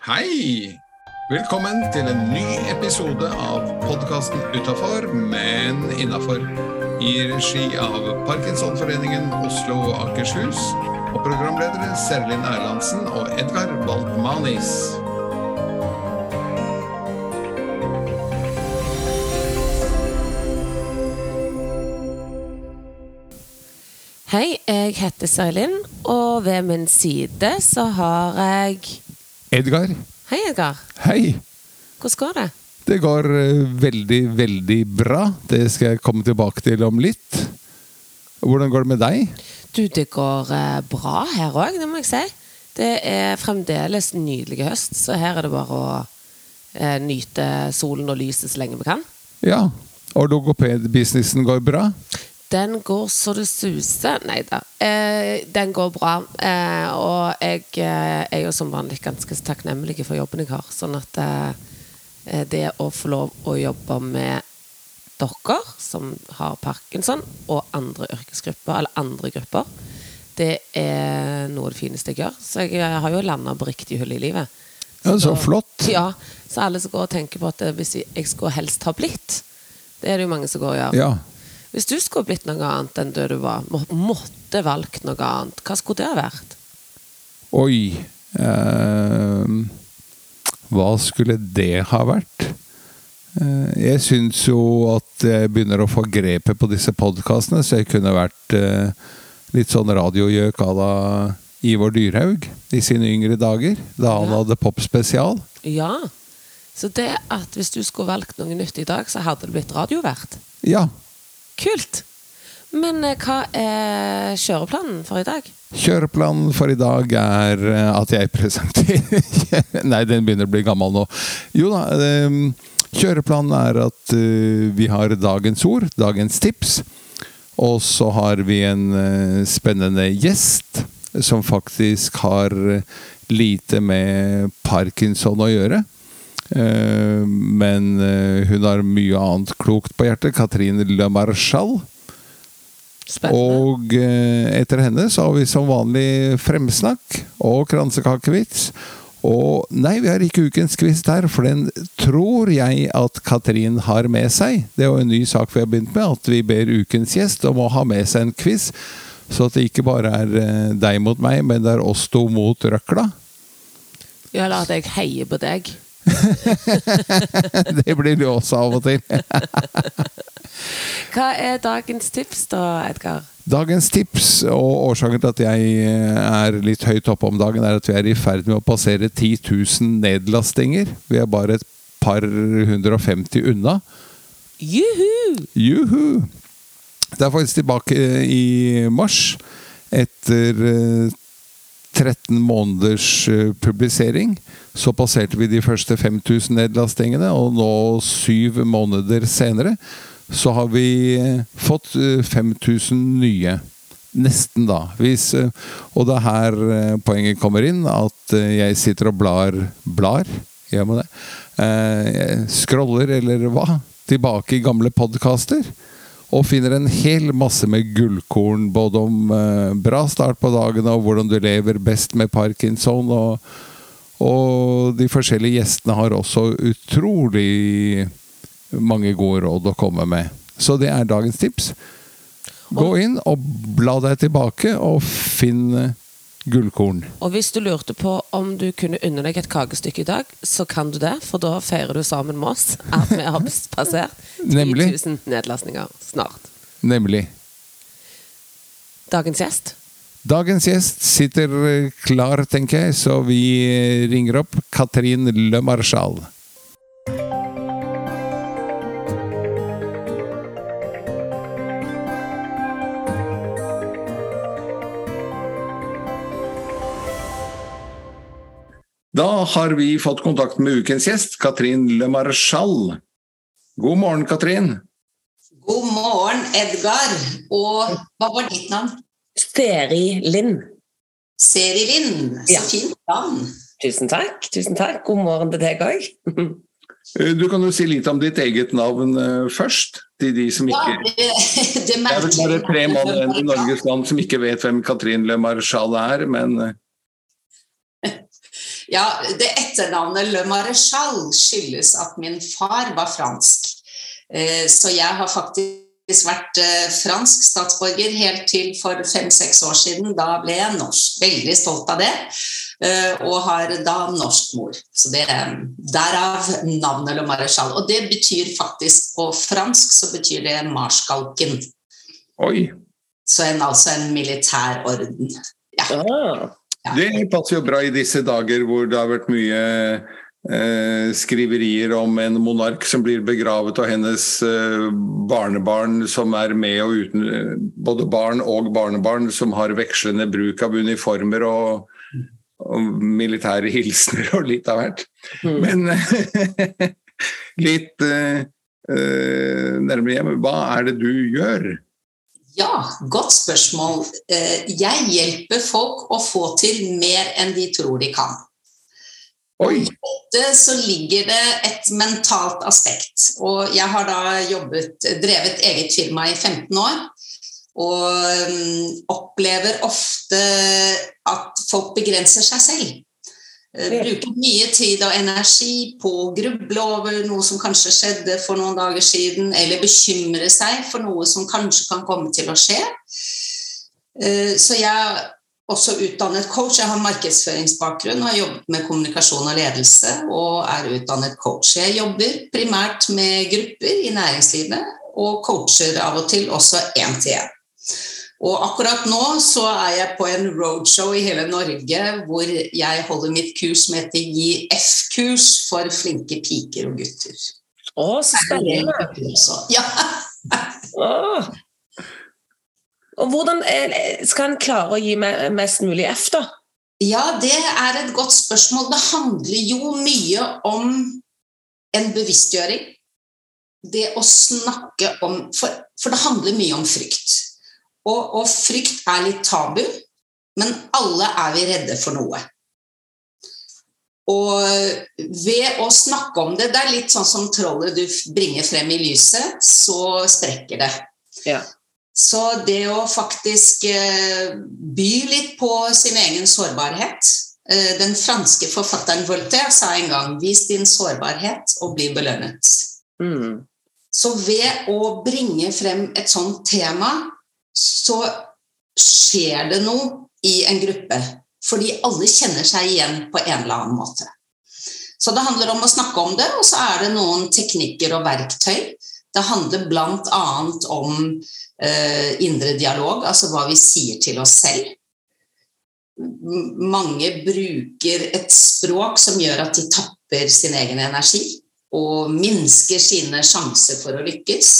Hei! Velkommen til en ny episode av podkasten Utafor, men innafor. I regi av Parkinsonforeningen Oslo og Akershus. Og programledere Serlin Erlandsen og Edgar Baltmanis. Hei, jeg heter Serlin, og ved min side så har jeg Edgar, Hei, Edgar. hei. Hvordan går det? Det går eh, veldig, veldig bra. Det skal jeg komme tilbake til om litt. Hvordan går det med deg? Du, det går eh, bra her òg, det må jeg si. Det er fremdeles nydelig høst, så her er det bare å eh, nyte solen og lyset så lenge vi kan. Ja. Og logopedbusinessen går bra? Den går så det suser. Nei da. Eh, den går bra. Eh, og jeg eh, er jo som vanlig ganske takknemlig for jobben jeg har. Sånn at eh, det å få lov å jobbe med dere som har parkinson, og andre yrkesgrupper, eller andre grupper, det er noe av det fineste jeg gjør. Så jeg eh, har jo landa på riktig hull i livet. Ja, så flott. Ja, så alle som går og tenker på at eh, hvis jeg skulle helst ha blitt Det er det jo mange som går og gjør. Ja. Hvis du skulle blitt noe annet enn det du var, må, måtte valgt noe annet, hva skulle det ha vært? Oi. Eh, hva skulle det ha vært? Eh, jeg syns jo at jeg begynner å få grepet på disse podkastene, så jeg kunne vært eh, litt sånn radiogjøk à la Ivor Dyrhaug i sine yngre dager, da han Ja. hadde popspesial. Ja. Så det at hvis du skulle valgt noe nytt i dag, så hadde det blitt radiovert. Ja. Kult! Men eh, hva er kjøreplanen for i dag? Kjøreplanen for i dag er eh, at jeg presenterer Nei, den begynner å bli gammel nå. Jo da. eh, Kjøreplanen er at eh, vi har dagens ord, dagens tips. Og så har vi en spennende gjest som faktisk har lite med parkinson å gjøre. Eh, Men eh, hun har mye annet klokt på hjertet. Katrine Le Marchal. Spennende. Og eh, etter henne så har vi som vanlig fremsnakk og kransekakevits. Og nei, vi har ikke ukens quiz der, for den tror jeg at Katrin har med seg. Det er jo en ny sak vi har begynt med, at vi ber ukens gjest om å ha med seg en quiz. Så at det ikke bare er deg mot meg, men det er oss to mot røkla. Ja, eller at jeg heier på deg. Det blir du også av og til. Hva er dagens tips da, Edgar? Dagens tips, og årsaken til at jeg eh, er litt høyt oppe om dagen, er at vi er i ferd med å passere 10 000 nedlastinger. Vi er bare et par 150 unna. Juhu! Juhu! Det er faktisk tilbake i mars, etter eh, 13 måneders eh, publisering. Så passerte vi de første 5000 nedlastingene, og nå syv måneder senere så har vi eh, fått eh, 5000 nye. Nesten, da. Hvis, eh, og det er her eh, poenget kommer inn, at eh, jeg sitter og blar Blar? Gjør man det? Eh, jeg scroller, eller hva? Tilbake i gamle podkaster. Og finner en hel masse med gullkorn, både om eh, bra start på dagen og hvordan du lever best med parkinson. Og, og de forskjellige gjestene har også utrolig mange gode råd å komme med. Så det er dagens tips. Gå inn og bla deg tilbake og finn eh, gullkorn. Og hvis du lurte på om du kunne unne deg et kakestykke i dag, så kan du det, for da feirer du sammen med oss at vi har passert 10 Nemlig. 000 nedlastninger snart. Nemlig. Dagens gjest. Dagens gjest sitter eh, klar, tenker jeg, så vi ringer opp Katrin Le Marchal. Da har vi fått kontakt med ukens gjest, Katrin Le Marchal. God morgen, Katrin. God morgen, Edgar. Og hva var ditt navn? Steri Lind. Seri Lind. Så Ja. fint navn. Tusen takk. tusen takk. God morgen til deg òg. Eh, Du kan jo si litt om ditt eget navn eh, først, til de som Ja, det, det Det er vel bare tre mann i Norges land som ikke vet hvem Katrin Le Marchal er, men eh, Ja, det etternavnet Le Maréchal skyldes at min far var fransk. Eh, så jeg har faktisk vært eh, fransk statsborger helt til for fem-seks år siden. Da ble jeg norsk. Veldig stolt av det. Eh, og har da norsk mor. Så det er Derav navnet Le Maréchal. Og det betyr faktisk på fransk så betyr det marskalken. Oi. Så en, altså en militær orden. Ja. Ah. Det passer jo bra i disse dager hvor det har vært mye eh, skriverier om en monark som blir begravet, og hennes eh, barnebarn som er med, og uten både barn og barnebarn som har vekslende bruk av uniformer og, og militære hilsener og litt av hvert. Mm. Men litt eh, eh, nærmere hjem, hva er det du gjør? Ja, godt spørsmål. Eh, Jeg hjelper folk å få til mer enn de tror de kan. Oi! Det, så ligger det et mentalt aspekt. Og jeg har da jobbet, drevet eget firma i 15 år. Og mm, opplever ofte at folk begrenser seg selv. Eh, Bruker mye tid og energi på å gruble over noe som kanskje skjedde for noen dager siden, eller bekymre seg for noe som kanskje kan komme til å skje. Eh, Så jeg er også utdannet coach. Jeg har markedsføringsbakgrunn har jobbet med kommunikasjon og ledelse og er utdannet coach. Jeg jobber primært med grupper i næringslivet og coacher av og til også én til én. Og akkurat nå så er jeg på en roadshow i hele Norge hvor jeg holder mitt kurs som heter Gi F-kurs for flinke piker og gutter. Å, så spennende. Ja. Åh. Og hvordan er- skal en klare å gi meg mest mulig F, da? Ja, det er et godt spørsmål. Det handler jo mye om en bevisstgjøring. Det å snakke om For, for det handler mye om frykt. Og, og frykt er litt tabu, men alle er vi redde for noe. Og ved å snakke om det Det er litt sånn som trollet du bringer frem i lyset, så sprekker det. Ja. Så det å faktisk eh, by litt på sin egen sårbarhet eh, Den franske forfatteren Voltaire sa en gang 'vis din sårbarhet og bli belønnet'. Mm. Så ved å bringe frem et sånt tema, så skjer det noe i en gruppe. Fordi alle kjenner seg igjen på en eller annen måte. Så det handler om å snakke om det, og så er det noen teknikker og verktøy. Det handler bl.a. om eh, indre dialog, altså hva vi sier til oss selv. Mange bruker et språk som gjør at de tapper sin egen energi og minsker sine sjanser for å lykkes.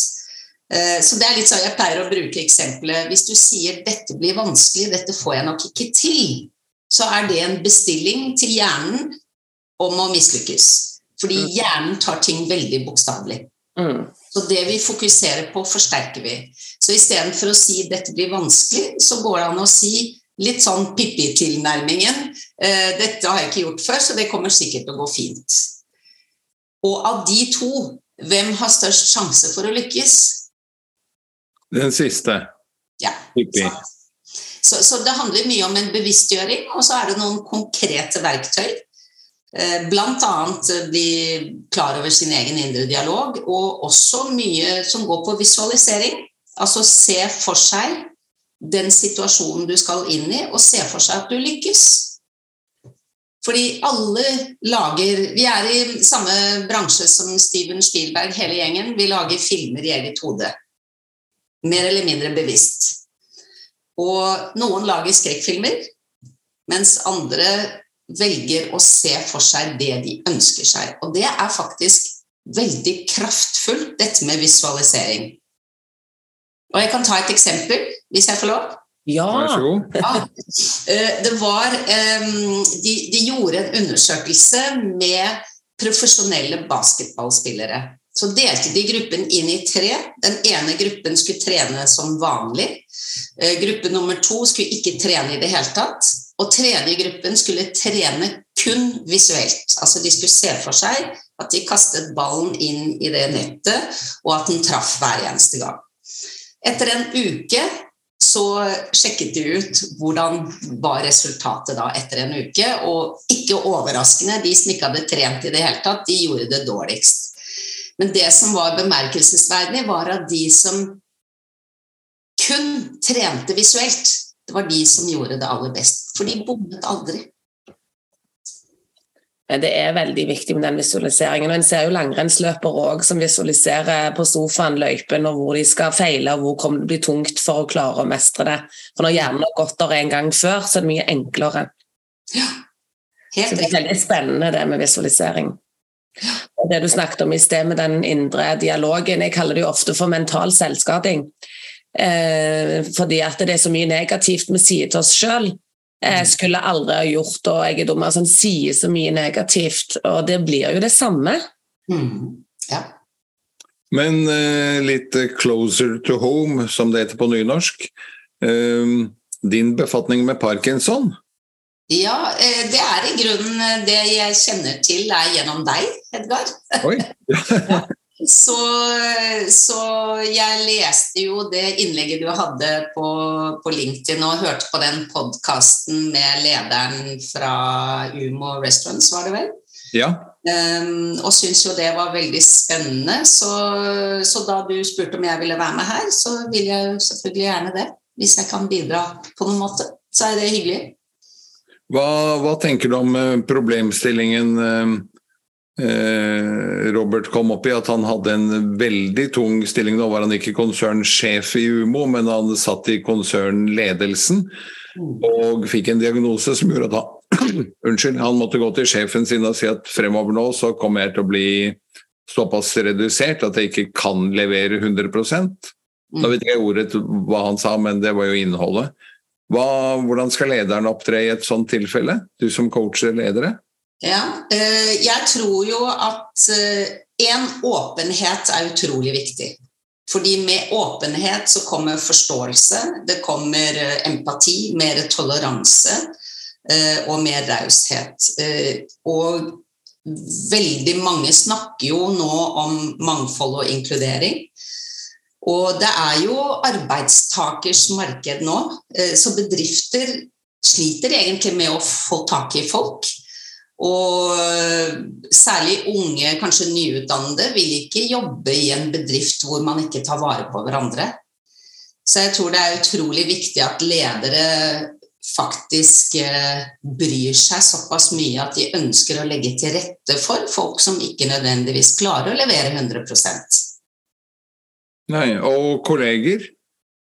Eh, Så det er litt sånn Jeg pleier å bruke eksempelet Hvis du sier 'dette blir vanskelig, dette får jeg nok ikke til', så er det en bestilling til hjernen om å mislykkes. Fordi Mm. hjernen tar ting veldig bokstavelig. Mm. Så det vi fokuserer på, forsterker vi. Så istedenfor å si 'dette blir vanskelig', så går det an å si litt sånn Pippi-tilnærmingen. Eh, 'Dette har jeg ikke gjort før, så det kommer sikkert til å gå fint'. Og av de to, hvem har størst sjanse for å lykkes? Den siste. Ja. Så, så det handler mye om en bevisstgjøring, og så er det noen konkrete verktøy. Bl.a. Blant annet eh, bli klar over sin egen indre dialog, og også mye som går på visualisering. Altså se for seg den situasjonen du skal inn i, og se for seg at du lykkes. Fordi alle lager Vi er i samme bransje som Steven Spielberg, hele gjengen. Vi lager filmer i eget hode. Mer eller mindre bevisst. Og noen lager skrekkfilmer, mens andre velger å se for seg det de ønsker seg. Og det er faktisk veldig kraftfullt, dette med visualisering. Og jeg kan ta et eksempel, hvis jeg får lov. Ja. Ja. Eh, Det var eh, de, de gjorde en undersøkelse med profesjonelle basketballspillere. Så delte de gruppen inn i tre. Den ene gruppen skulle trene som vanlig. Eh, Gruppe nummer to skulle ikke trene i det hele tatt. Og tredje gruppen skulle trene kun visuelt. Altså de skulle se for seg at de kastet ballen inn i det nettet, og at den traff hver eneste gang. Etter en uke så sjekket de ut hvordan var resultatet da etter en uke. Og ikke overraskende, de som ikke hadde trent i det hele tatt, de gjorde det dårligst. Men det som var bemerkelsesverdig, var at de som kun trente visuelt, det var de som gjorde det aller best. For de bommet aldri. Det er veldig viktig med den visualiseringen. og En ser jo langrennsløpere òg som visualiserer på sofaen løypen og hvor de skal feile og hvor kommer det bli tungt for å klare å mestre det. For Når hjernen har gått der en gang før, så er det mye enklere. Ja, helt så Det er veldig spennende det med visualisering. Det du snakket om i sted med den indre dialogen, jeg kaller det jo ofte for mental selvskading. Eh, fordi at det er så mye negativt vi sier til oss sjøl. Jeg skulle aldri ha gjort og jeg er dum. Altså, en sier så mye negativt, og det blir jo det samme. Mm. Ja. Men eh, litt closer to home, som det heter på nynorsk. Eh, din befatning med parkinson? Ja, eh, det er i grunnen eh, det jeg kjenner til, er gjennom deg, Edgar. Oi. Så, så, jeg leste jo det innlegget du hadde på, på LinkedIn og hørte på den podkasten med lederen fra Umo Restaurants, var det vel? Ja. Um, og syntes jo det var veldig spennende. Så, så, da du spurte om jeg ville være med her, så vil jeg selvfølgelig gjerne det. Hvis jeg kan bidra på noen måte, så er det hyggelig. Hva, hva tenker du om eh, problemstillingen eh, Eh, Robert kom opp i at han hadde en veldig tung stilling. Nå var han ikke konsernsjef i Umo, men han satt i konsernledelsen og fikk en diagnose som gjorde at han, unnskyld, han måtte gå til sjefen sin og si at fremover nå så kommer jeg til å bli såpass redusert at jeg ikke kan levere 100% Nå vet jeg ordet hva han sa, men det var jo innholdet. Hva, hvordan skal lederen opptre i et sånt tilfelle, du som coacher ledere? Ja, eh, jeg tror jo at eh, åpenhet er utrolig viktig. Fordi med åpenhet så kommer forståelse, det kommer eh, empati, mer toleranse og mer raushet. Og veldig mange snakker jo nå om mangfold og inkludering. Og det er jo arbeidstakers marked nå, så bedrifter sliter egentlig med å få tak i folk. Og eh, særlig unge, kanskje nyutdannede, vil ikke jobbe i en bedrift hvor man ikke tar vare på hverandre. Så jeg tror det er utrolig viktig at ledere faktisk eh, bryr seg såpass mye at de ønsker å legge til rette for folk som ikke nødvendigvis klarer å levere 100 Nei, Og kolleger?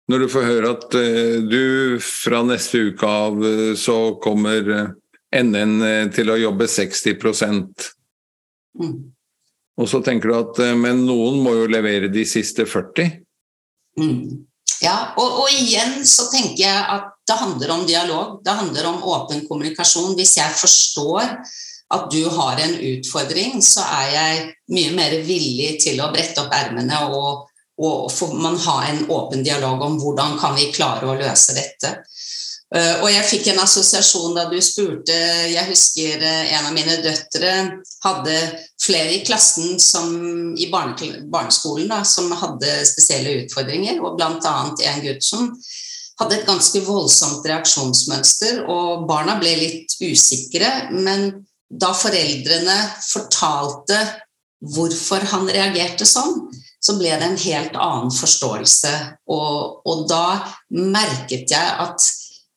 Når du får høre at uh, du fra neste uke av uh, så kommer NN eh, til å jobbe 60 mm. Og så tenker du at eh, men noen må jo levere de siste 40 mm. Ja, og, og, igjen så tenker jeg at det handler om dialog. Det handler om åpen kommunikasjon. Hvis jeg forstår at du har en utfordring, så er jeg mye mer villig til å brette opp ermene og, og får man ha en åpen dialog om hvordan kan vi klare å løse dette. Uh, og jeg fikk en assosiasjon da du spurte Jeg husker uh, en av mine døtre hadde flere i klassen som, i barne, barneskolen da, som hadde spesielle utfordringer, og bl.a. en gutt som hadde et ganske voldsomt reaksjonsmønster, og barna ble litt usikre. Men da foreldrene fortalte hvorfor han reagerte sånn, så ble det en helt annen forståelse. Og, og da merket jeg at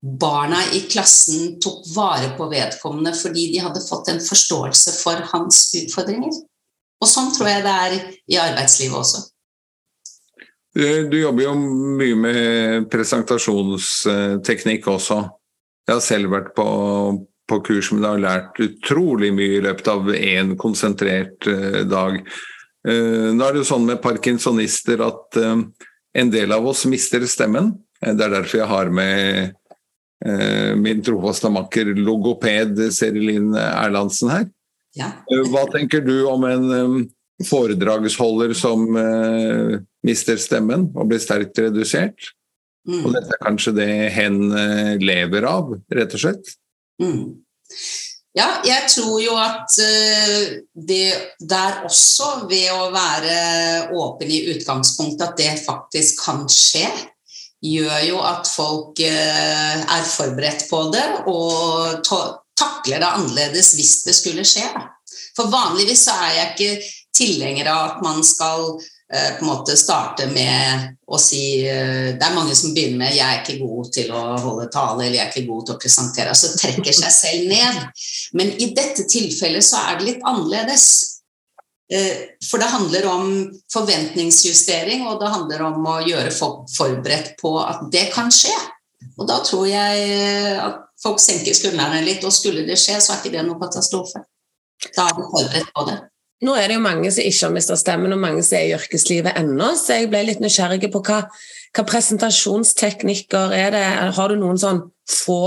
barna i klassen tok vare på vedkommende fordi de hadde fått en forståelse for hans utfordringer. Og sånn tror jeg det er i arbeidslivet også. Du jobber jo mye med presentasjonsteknikk også. Jeg har selv vært på, på kurs, men har lært utrolig mye i løpet av én konsentrert eh, dag. Eh, nå er det jo sånn med parkinsonister at eh, en del av oss mister stemmen. Det er derfor jeg har med Eh, min trofaste makker logoped Serilin Erlandsen her. Ja. Eh, hva tenker du om en foredragsholder som mister stemmen og blir sterkt redusert? Mm. Og dette er kanskje det hen lever av, rett og slett? Mm. Ja, jeg tror jo at uh, det der også, ved å være åpen i utgangspunktet, at det faktisk kan skje. gjør jo at folk eh, er forberedt på det og takler det annerledes hvis det skulle skje. For vanligvis så er jeg ikke tilhenger av at man skal Eh, på en måte starte med å si eh, Det er mange som begynner med 'jeg er ikke god til å holde tale' eller 'jeg er ikke god til å presentere', altså trekker seg selv ned. Men i dette tilfellet så er det litt annerledes. Eh, for det handler om forventningsjustering, og det handler om å gjøre folk forberedt på at det kan skje. Og da tror jeg at folk senker skuldrene litt, og skulle det skje, så er ikke det noe katastrofe. Da er vi forberedt på det. Nå er det jo mange som ikke har mista stemmen, og mange som er i yrkeslivet ennå, så jeg ble litt nysgjerrig på hva, hva presentasjonsteknikker er det Har du noen sånn få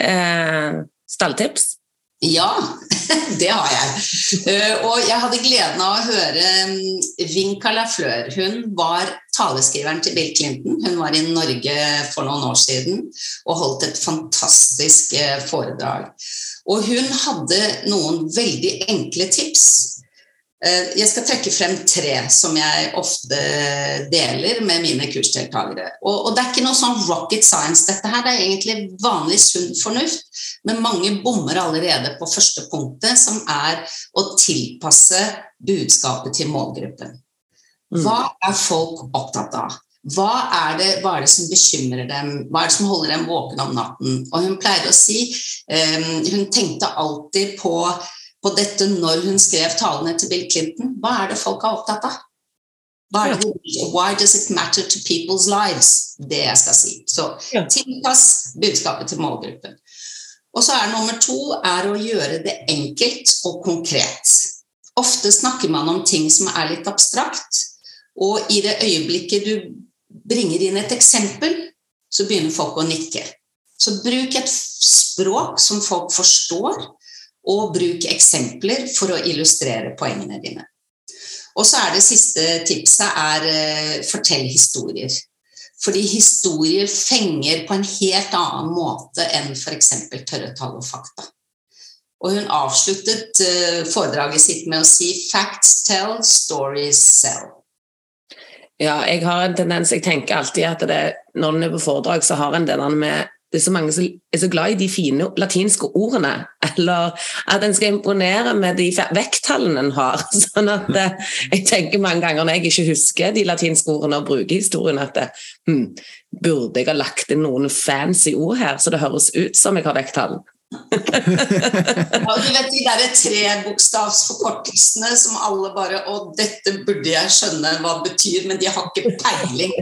eh, stalltips? Ja, det har jeg. Eh, og jeg hadde gleden av å høre mm, Vinca Lafleur. Hun var taleskriveren til Bill Clinton. Hun var i Norge for noen år siden og holdt et fantastisk eh, foredrag. Og hun hadde noen veldig enkle tips. Eh, jeg skal trekke frem tre som jeg ofte deler med mine kursdeltakere. Og, det er ikke noe sånn rocket science, dette her. Det er egentlig vanlig sunn fornuft. Men mange bommer allerede på første punktet, som er å tilpasse budskapet til målgruppen. Mm. Hva er folk opptatt av? Hva er, det, hva er, det, som bekymrer dem, hva er det som holder dem våkne om natten? Og hun pleide å si um, Hun tenkte alltid på, på, dette når hun skrev talene til Bill Clinton. Hva er det folk er opptatt av? Det, why does it matter to people's lives? Det jeg skal si. Så tilpass budskapet til målgruppen. Og så er nummer to er å gjøre det enkelt og konkret. Ofte snakker man om ting som er litt abstrakt, og i det øyeblikket du bringer inn et eksempel, så begynner folk å nikke. Så bruk et språk som folk forstår, og bruk eksempler for å illustrere poengene dine. Og så er det siste tipset er uh, fortell historier. Fordi historier fenger på en helt annen måte enn f.eks. tørre tall og fakta. Og hun avsluttet uh, foredraget sitt med å si 'facts tell, stories sell'. Ja, jeg har en tendens Jeg tenker alltid at det, når en er på foredrag, så har en denne med det er så mange som er så glad i de fine latinske ordene. Eller at en skal imponere med de vekttallene en har. Sånn at eh, jeg tenker mange ganger når jeg ikke husker de latinske ordene og bruker historien, at hm, burde jeg ha lagt inn noen fancy ord her, så det høres ut som jeg har vekttall? ja, du vet de derre trebokstavsforkortelsene som alle bare Å, dette burde jeg skjønne hva det betyr, men de har ikke peiling.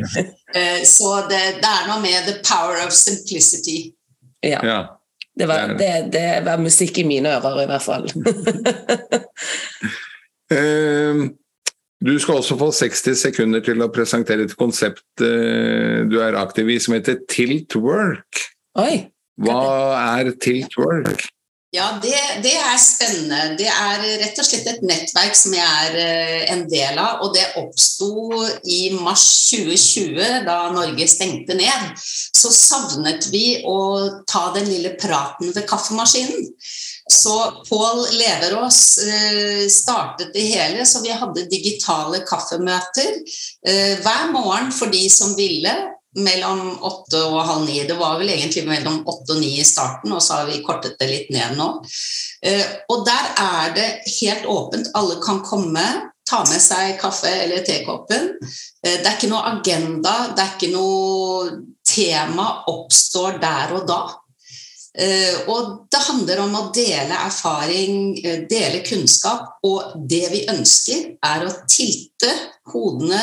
Uh, så det, det, er noe med the power of simplicity. Ja. ja. Det, var, det, det var, musikk i mine ører, i hvert fall. uh, du skal også få 60 sekunder til å presentere et konsept uh, du er aktiv i, som heter Tilt Work. Oi. Hva er Tilt Work? Ja, det, det, er spennende. Det er rett og slett et nettverk som jeg er eh, en del av. Og det oppsto i mars 2020, da Norge stengte ned. Så savnet vi å ta den lille praten ved kaffemaskinen. Så Pål Leverås eh, startet det hele, så vi hadde digitale kaffemøter eh, hver morgen for de som ville mellom åtte og halv ni. Det var vel egentlig mellom åtte og ni i starten, og så har vi kortet det litt ned nå. Eh, og der er det helt åpent. Alle kan komme, ta med seg kaffe eller tekoppen. Eh, det er ikke noe agenda, det er ikke noe tema oppstår der og da. Eh, og det handler om å dele erfaring, dele kunnskap, og det vi ønsker, er å tilte hodene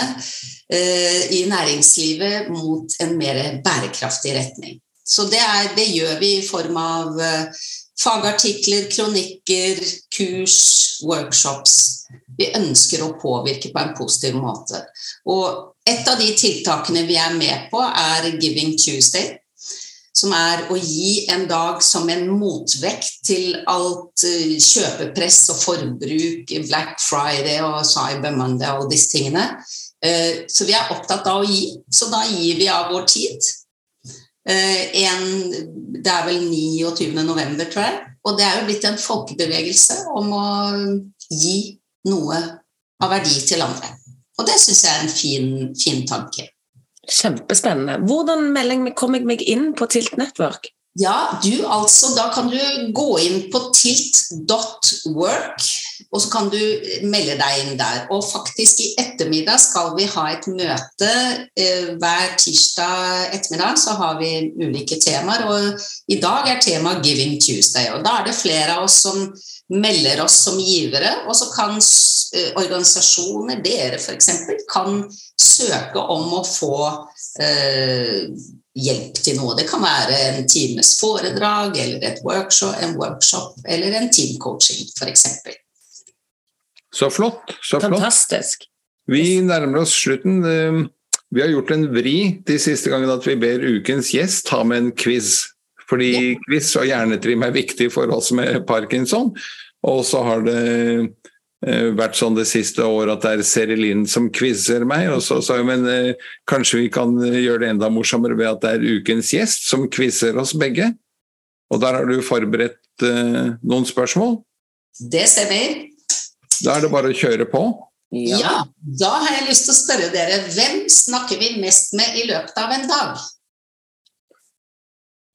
Eh, i næringslivet mot en mer bærekraftig retning. Så det, er, det gjør vi i form av eh, fagartikler, kronikker, kurs, workshops. Vi ønsker å påvirke på en positiv måte. Og et av de tiltakene vi er med på, er Giving Tuesday. Som er å gi en dag som en motvekt til alt eh, kjøpepress og forbruk, Black Friday og Cyber Monday og disse tingene. Eh, så vi er opptatt av å gi, så da gir vi av vår tid. Eh, en, det er vel 29. november, tror jeg. Og det er jo blitt en folkebevegelse om å gi noe av verdi til andre. Og det syns jeg er en fin, fin tanke. Kjempespennende. Hvordan kommer jeg meg inn på Tilt Network? Ja, du altså, Da kan du gå inn på tilt.work, og så kan du melde deg inn der. Og faktisk i ettermiddag skal vi ha et møte. Eh, hver tirsdag ettermiddag så har vi ulike temaer, og i dag er temaet Giving Tuesday. og Da er det flere av oss som melder oss som givere, og så kan eh, organisasjoner, dere f.eks., kan søke om å få eh, hjelp til noe. Det kan være en times foredrag eller et workshop, en workshop eller en teamcoaching f.eks. Så flott. Så flott. Fantastisk. Vi nærmer oss slutten. Eh, vi har gjort en vri de siste gangene at vi ber ukens gjest ta med en quiz. Fordi quiz og hjernetrim er viktig for oss med parkinson. Og så har det Eh, vært sånn det siste året at det er Serilin som quizer meg. og så sa jeg, men eh, Kanskje vi kan eh, gjøre det enda morsommere ved at det er ukens gjest som quizer oss begge. Og der har du forberedt eh, noen spørsmål? Det stemmer. Da er det bare å kjøre på. Ja. ja. Da har jeg lyst til å spørre dere, hvem snakker vi mest med i løpet av en dag?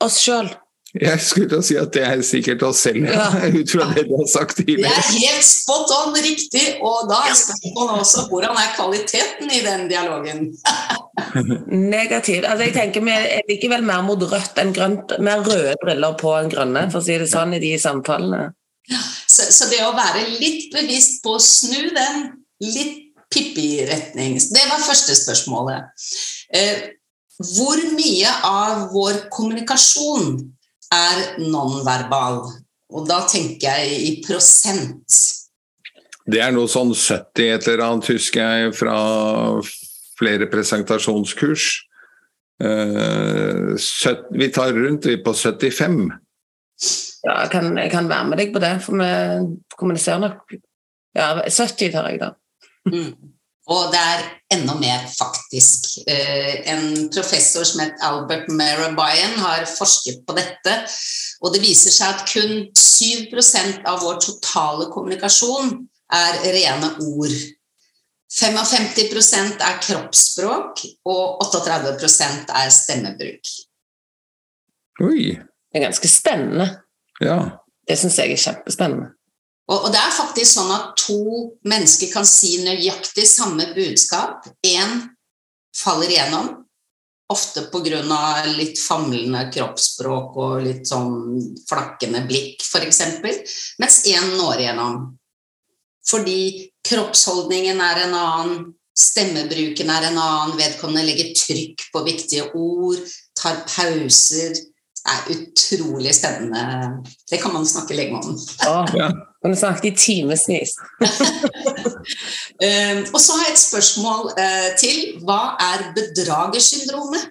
Oss sjøl. Jeg skulle til å si at det er sikkert oss selv, ja. ut fra det du har sagt tidligere. Det er helt spot on riktig, og da er spørsmålet også hvordan er kvaliteten i den dialogen? Negativt. Altså jeg tenker Vi er likevel mer mot rødt enn grønt. Mer røde briller på enn grønne, for å si det sånn, i de samtalene. Så, så det å være litt bevisst på å snu den litt Pippi-retning Det var første spørsmålet. Eh, hvor mye av vår kommunikasjon er nonverbal. Og da tenker jeg i prosent. Det er noe sånn 70 et eller annet, husker jeg, fra flere presentasjonskurs. Uh, vi tar rundt vi på 75. Ja, jeg kan, jeg kan, være med deg på det, for vi kommuniserer nok Ja, 70 tar jeg, da. Mm. Og det er enda mer, faktisk. Eh, en professor som het Albert Merabayan har forsket på dette. Og det viser seg at kun 7% av vår totale kommunikasjon er rene ord. 55% er kroppsspråk, og 38% er stemmebruk. Oi. Det er ganske spennende. Ja. Det syns jeg er kjempespennende. Og, det er faktisk sånn at to mennesker kan si nøyaktig samme budskap. Én faller igjennom, ofte pga. litt famlende kroppsspråk og litt sånn flakkende blikk, f.eks., mens én når igjennom. Fordi kroppsholdningen er en annen, stemmebruken er en annen, vedkommende legger trykk på viktige ord, tar pauser. Det er utrolig spennende. Det kan man snakke lenge om. ja. Kan du snakke i timevis. um, og så har jeg et spørsmål uh, til. Hva er bedragersyndromet?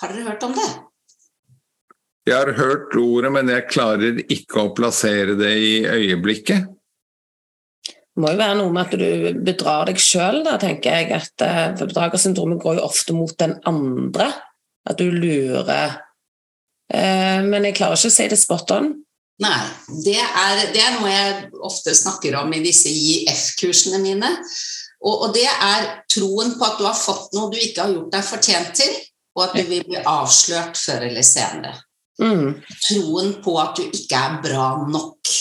Har dere hørt om det? Jeg har hørt ordet, men jeg klarer ikke å plassere det i øyeblikket. Det må jo være noe med at du bedrar deg sjøl, tenker jeg. At, uh, for bedragersyndromet går jo ofte mot den andre. At du lurer. Uh, men jeg klarer ikke å si det spot on. Nei. Det er, det er, noe jeg ofte snakker om i disse IF-kursene mine. Og, og, det er troen på at du har fått noe du ikke har gjort deg fortjent til, og at du vil bli avslørt før eller senere. Mm. Troen på at du ikke er bra nok.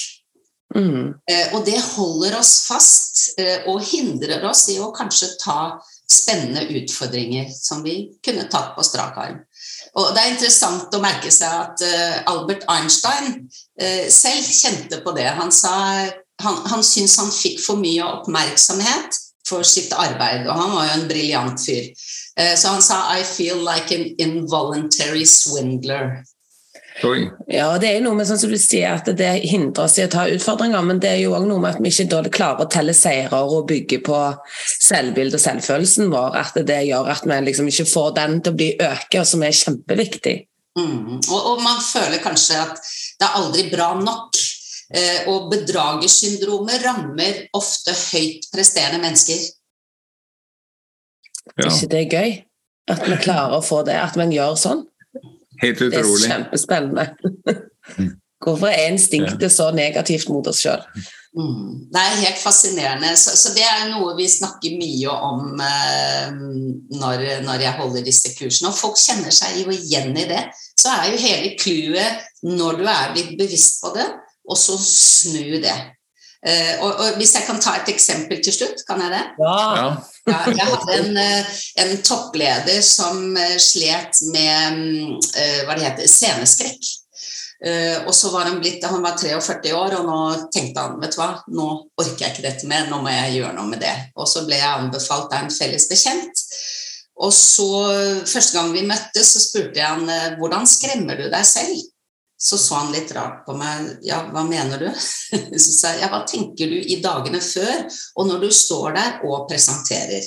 Mm. Eh, og det holder oss fast eh, og hindrer oss i å kanskje ta spennende utfordringer som vi kunne tatt på strak arm. Og Det er interessant å merke seg at uh, Albert Einstein selv kjente på det. Han sa han, han syntes han fikk for mye oppmerksomhet for sitt arbeid, og han var jo en briljant fyr. Uh, så han sa 'I feel like an involuntary swindler'. Oi. Ja, det er noe med sånn som du sier at det hindrer oss i å ta utfordringer, men det er jo òg noe med at vi ikke klarer å telle seirer og bygge på selvbildet og selvfølelsen vår. At det gjør at vi liksom ikke får den til å bli øke, og som er kjempeviktig. Mm. Og, og, man føler kanskje at det er aldri bra nok. Eh, og bedragersyndromet rammer ofte høyt presterende mennesker. Ja. Er ikke det gøy? At vi klarer å få det, at vi gjør sånn? Helt utrolig. Det er kjempespennende. Hvorfor er instinktet så negativt mot oss sjøl? Mm. Det er helt fascinerende. Så, så, det er noe vi snakker mye om eh, når, når, jeg holder disse kursene. Og folk kjenner seg jo igjen i det. Så er jo hele clouet, når du er blitt bevisst på det, og så snu det. Eh, og, og, Hvis jeg kan ta et eksempel til slutt, kan jeg det? Ja. ja jeg hadde en, eh, en, toppleder som eh, slet med mm, eh, hva det heter, sceneskrekk. Uh, og så var han blitt, han var 43 år, og nå tenkte han vet du hva, nå orker jeg ikke dette mer, nå må jeg gjøre noe med det. Og så ble jeg anbefalt av en felles bekjent. Og så, første gang vi møttes, så spurte jeg han uh, hvordan skremmer du deg selv? Så så han litt rart på meg. Ja, hva mener du? så sa jeg, ja, hva tenker du i dagene før, og når du står der og presenterer?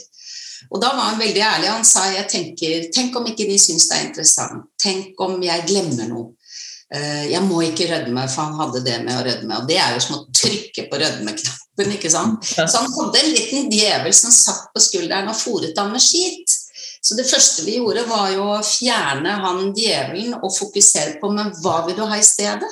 Og da var han veldig ærlig. Han sa jeg tenker, tenk om ikke de syns det er interessant. Tenk om jeg glemmer noe. Eh, jeg må ikke rødme, for han hadde det med å rødme. Og det er jo som å trykke på rødmeknappen. ikke sant? Så han hadde en liten djevel som satt på skulderen og fòret ham med skit. Så det første vi gjorde, var jo å fjerne han djevelen og fokusere på men hva vil du ha i stedet?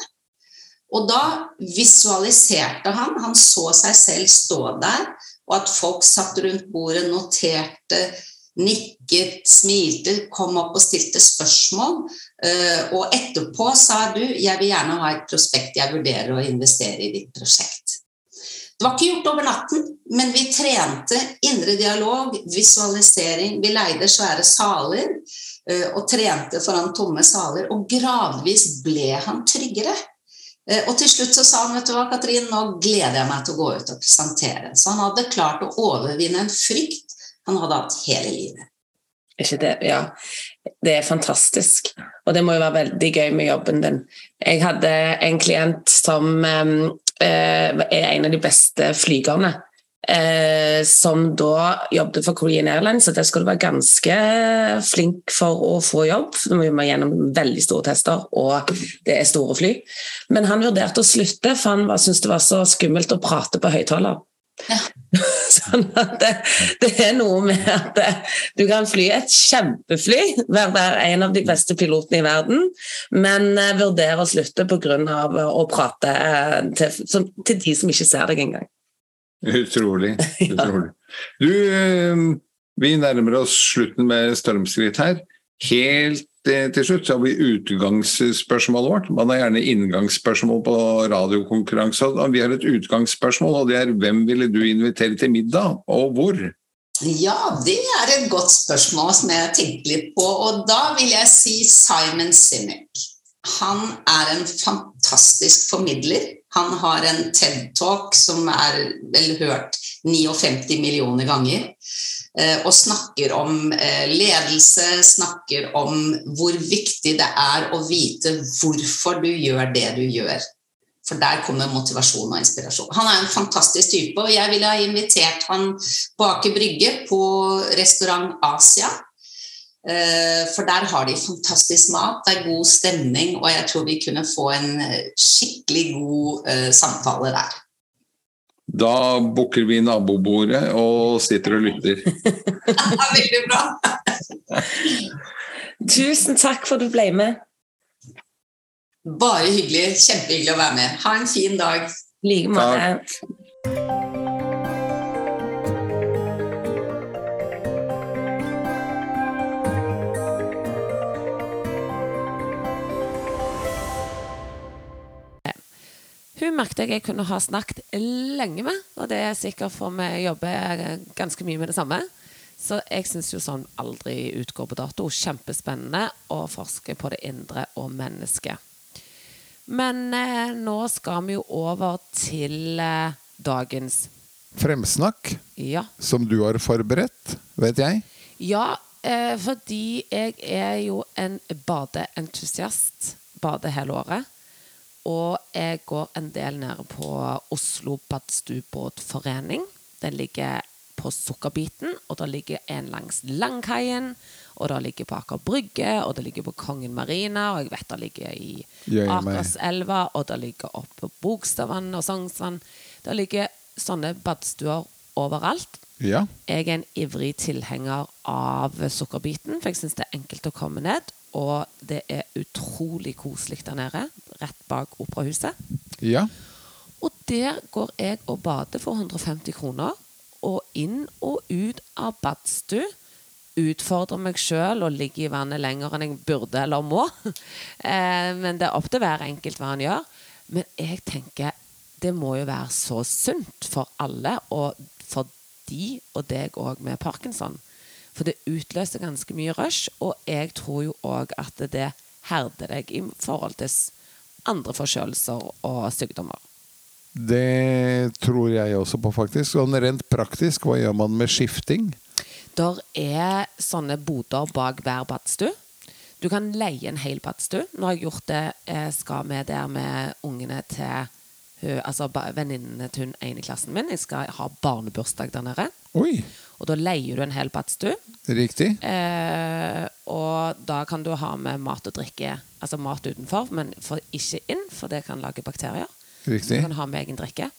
Og da visualiserte han, han så seg selv stå der, og at folk satt rundt bordet, noterte, nikket, smilte, kom opp og stilte spørsmål. Eh, og etterpå sa du jeg vil gjerne ha et prospekt, jeg vurderer å investere i ditt prosjekt. Det var ikke gjort over natten, men vi trente indre dialog, visualisering. Vi leide svære saler eh, og trente foran tomme saler. Og gradvis ble han tryggere. Eh, og til slutt så sa han vet du hva, Katrin, nå gleder jeg meg til å gå ut og presentere. Så han hadde klart å overvinne en frykt han hadde hatt hele livet. Ikke det, ja. Det er fantastisk. Og det må jo være veldig gøy med jobben din. Jeg hadde en klient som eh, er en av de beste flygerne. Eh, som da jobbet for Korean Airlines, og der skulle du være ganske flink for å få jobb. Du må gjennom veldig store tester, og det er store fly. Men han vurderte å slutte, for han syntes det var så skummelt å prate på høyttaler. Ja. sånn at det, det, er noe med at du kan fly et kjempefly, være en av de beste pilotene i verden, men uh, vurdere å slutte pga. å prate til, som, til, de som ikke ser deg engang. Utrolig. utrolig. Du, uh, vi nærmer oss slutten med stormskritt her. Helt til slutt så har vi utgangsspørsmålet vårt. Man har gjerne inngangsspørsmål på radiokonkurranse. Vi har et utgangsspørsmål, og det er hvem ville du invitere til middag, og hvor? Ja, det er et godt spørsmål som jeg har tenkt litt på. Og da vil jeg si Simon Sinek. Han er en fantastisk formidler. Han har en TED-talk som er vel hørt 59 millioner ganger. Eh, og snakker om eh, ledelse, snakker om hvor viktig det er å vite hvorfor du gjør det du gjør. For der kommer motivasjon og inspirasjon. Han er en fantastisk type, og jeg ville ha invitert han på Aker Brygge på restaurant Asia. Eh, for der har de fantastisk mat, det er god stemning, og jeg tror vi kunne få en skikkelig god samtale der. Da bukker vi nabobordet og sitter og lytter. Veldig bra. Tusen takk for at du ble med. Bare hyggelig. Kjempehyggelig å være med. Ha en fin dag. I like måte. Hun merket jeg jeg kunne ha snakket lenge med, og det er sikkert for vi jobber ganske mye med det samme. Så jeg syns jo sånn aldri utgår på dato. Kjempespennende å forske på det indre og mennesket. Men eh, nå skal vi jo over til eh, dagens Fremsnakk, ja. som du har forberedt, vet jeg. Ja, eh, fordi jeg er jo en badeentusiast. Bade hele året. Og jeg går en del nede på Oslo badstubåtforening. Den ligger på Sukkerbiten, og det ligger en langs Langkaien. Og det ligger på Aker Brygge, og det ligger på Kongen Marina, og jeg vet det ligger i Akerselva, og det ligger oppe på Bogstadvann og Sognsvann. Det ligger sånne badstuer overalt. Ja. Jeg er en ivrig tilhenger av Sukkerbiten, for jeg syns det er enkelt å komme ned. Og det er utrolig koselig der nede, rett bak operahuset. Ja. Og Der går jeg og bader for 150 kroner. Og inn og ut av badstue. Utfordrer meg sjøl og ligger i vannet lenger enn jeg burde eller må. Eh, men det er opp til hver enkelt hva han gjør. Men jeg tenker det må jo være så sunt for alle, og for de og deg òg med parkinson. For det utløser ganske mye rush, og jeg tror jo òg at det herder deg i forhold til andre forkjølelser og sykdommer. Det tror jeg også på, faktisk. Sånn rent praktisk, hva gjør man med skifting? Der er sånne boder bak hver badstue. Du kan leie en hel badstue. Nå har jeg gjort det, Jeg skal vi der med ungene til altså venninnene til hun ene i klassen min. Jeg skal ha barnebursdag der nede. Oi, Og da leier du en hel badstue. riktig. Eh, og da kan du ha med mat og drikke, altså mat utenfor, men ikke inn, for det kan lage bakterier. Riktig. Du kan ha med egen drikke.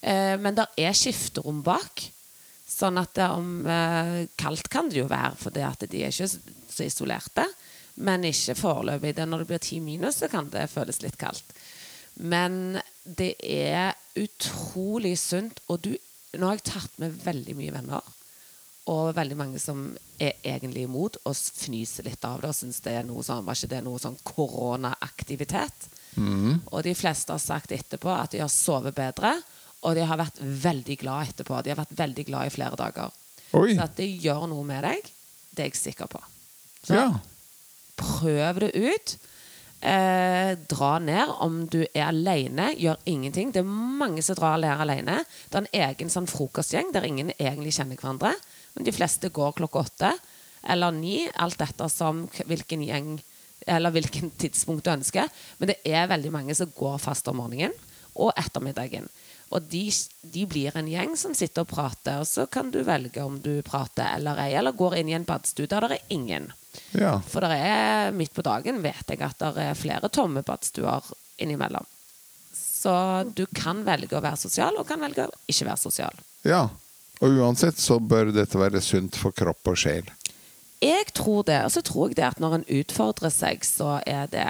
Eh, men det er skifterom bak. Sånn at det om eh, Kaldt kan det jo være, for det at de er ikke så så isolerte. Men ikke foreløpig. Det Når det blir ti minus, så kan det føles litt kaldt. Men det er utrolig sunt. Og du, nå har jeg tatt med veldig mye venner. Og veldig mange som er egentlig imot og fnyser litt av det og synes det er noe sånn, var ikke det noe sånn koronaaktivitet. Og de fleste har sagt etterpå at de har sovet bedre, og de har vært veldig glad etterpå. De har vært veldig glad i flere dager. Oi. Så at det gjør noe med deg, det er jeg sikker på. Så Ja. prøv det ut. Eh, dra ned om du er alene. Gjør ingenting. Det er mange som drar ned alene. Det er en egen sånn frokostgjeng der ingen egentlig kjenner hverandre. Men de fleste går klokka åtte eller ni, alt etter som hvilken gjeng eller hvilken tidspunkt du ønsker. Men det er veldig mange som går fast om morgenen og ettermiddagen. Og de, de blir en gjeng som sitter og prater, og så kan du velge om du prater eller ei, eller går inn i en badstue der det er ingen. Ja. For det er midt på dagen vet jeg at det er flere tomme badstuer innimellom. Så du kan velge å være sosial, og kan velge å ikke være sosial. Ja. Og uansett så bør dette være sunt for kropp og sjel. Jeg tror det, og så tror jeg det at når en utfordrer seg, så er det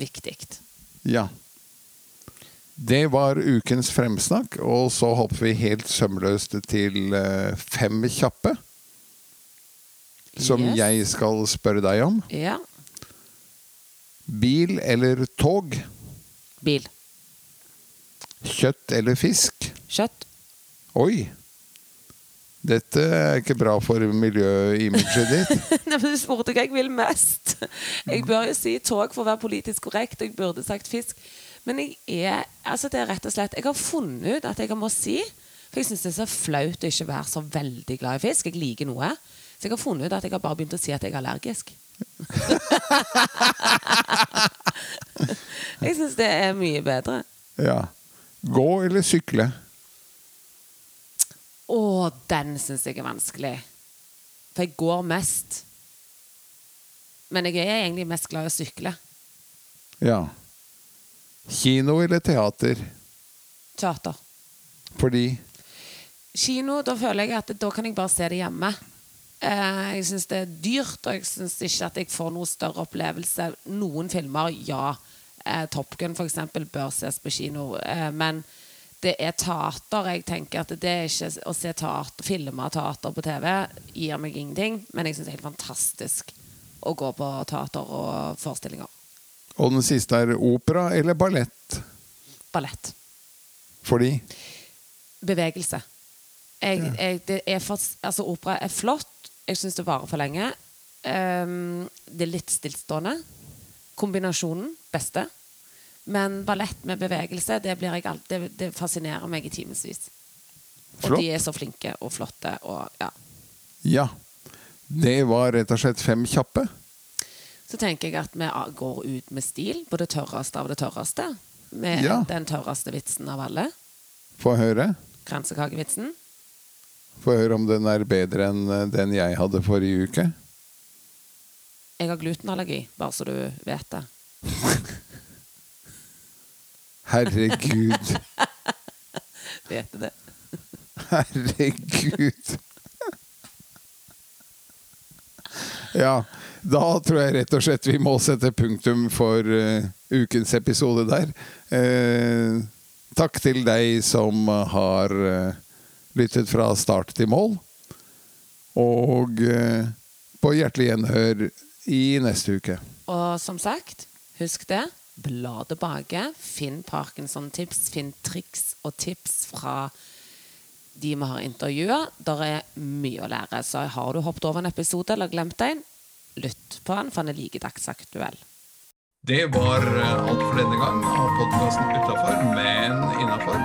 viktig. Ja. Det var ukens fremsnakk, og så hopper vi helt sømløst til eh, fem kjappe. Som Yes. jeg skal spørre deg om. Ja. Bil eller tog? Bil. Kjøtt eller fisk? Kjøtt. Oi! Dette er ikke bra for miljøimaget ditt. Nei, men Du spurte hva jeg vil mest. Jeg bør jo si tog for å være politisk korrekt. og Jeg burde sagt fisk. Men jeg er, altså det er rett og slett Jeg har funnet ut at jeg må si For jeg syns det er så flaut å ikke være så veldig glad i fisk. Jeg liker noe. Så jeg har funnet ut at jeg har bare begynt å si at jeg er allergisk. jeg syns det er mye bedre. Ja. Gå eller sykle? Å, den syns jeg er vanskelig. For jeg går mest. Men jeg er egentlig mest glad i å sykle. Ja. Kino eller teater? Teater. Fordi Kino, da føler jeg at da kan jeg bare se det hjemme. Eh, jeg syns det er dyrt, og jeg syns ikke at jeg får noe større opplevelse. Noen filmer, ja. Eh, Top Gun for eksempel bør ses på kino. Eh, men det er teater. Jeg tenker at det er ikke Å se teater, filme teater på TV gir meg ingenting, men jeg syns det er helt fantastisk å gå på teater og forestillinger. Og den siste er opera eller ballett? Ballett. Fordi bevegelse. Jeg, jeg, det er for, altså, opera er flott. Jeg syns det varer for lenge. Um, det er litt stillstående. Kombinasjonen beste. Men ballett med bevegelse, det, alt, det, det fascinerer meg i timevis. Og de er så flinke og flotte og ja. Ja. Det var rett og slett fem kjappe. Så tenker jeg at vi går ut med stil på det tørreste av det tørreste. Med Ja. den tørreste vitsen av alle. Få høre. Kransekakevitsen. Få høre om den er bedre enn eh, den jeg hadde forrige uke. Jeg har glutenallergi, bare så du vet det. Herregud. Vet du det? Herregud. Ja, da tror jeg rett og slett vi må sette punktum for uh, ukens episode der. Uh, takk til deg som har eh, lyttet fra start til mål. Og eh, på hjertelig gjenhør i neste uke. Og som sagt, husk det. Bla tilbake. Finn Parkinson-tips. Finn triks og tips fra de vi har intervjua. Der er mye å lære. Så har du hoppet over en episode eller glemt en, lytt på den, for den er like dagsaktuell. Det var eh, alt for denne gang av podkasten Utafor, men innafor.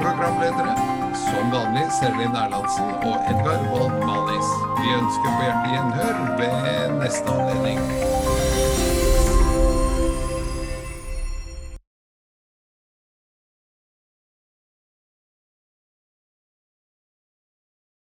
Programledere som vanlig Serlin Erlandsen og Edgar Wold Malis. Vi ønsker på hjertelig gjenhør ved neste anledning.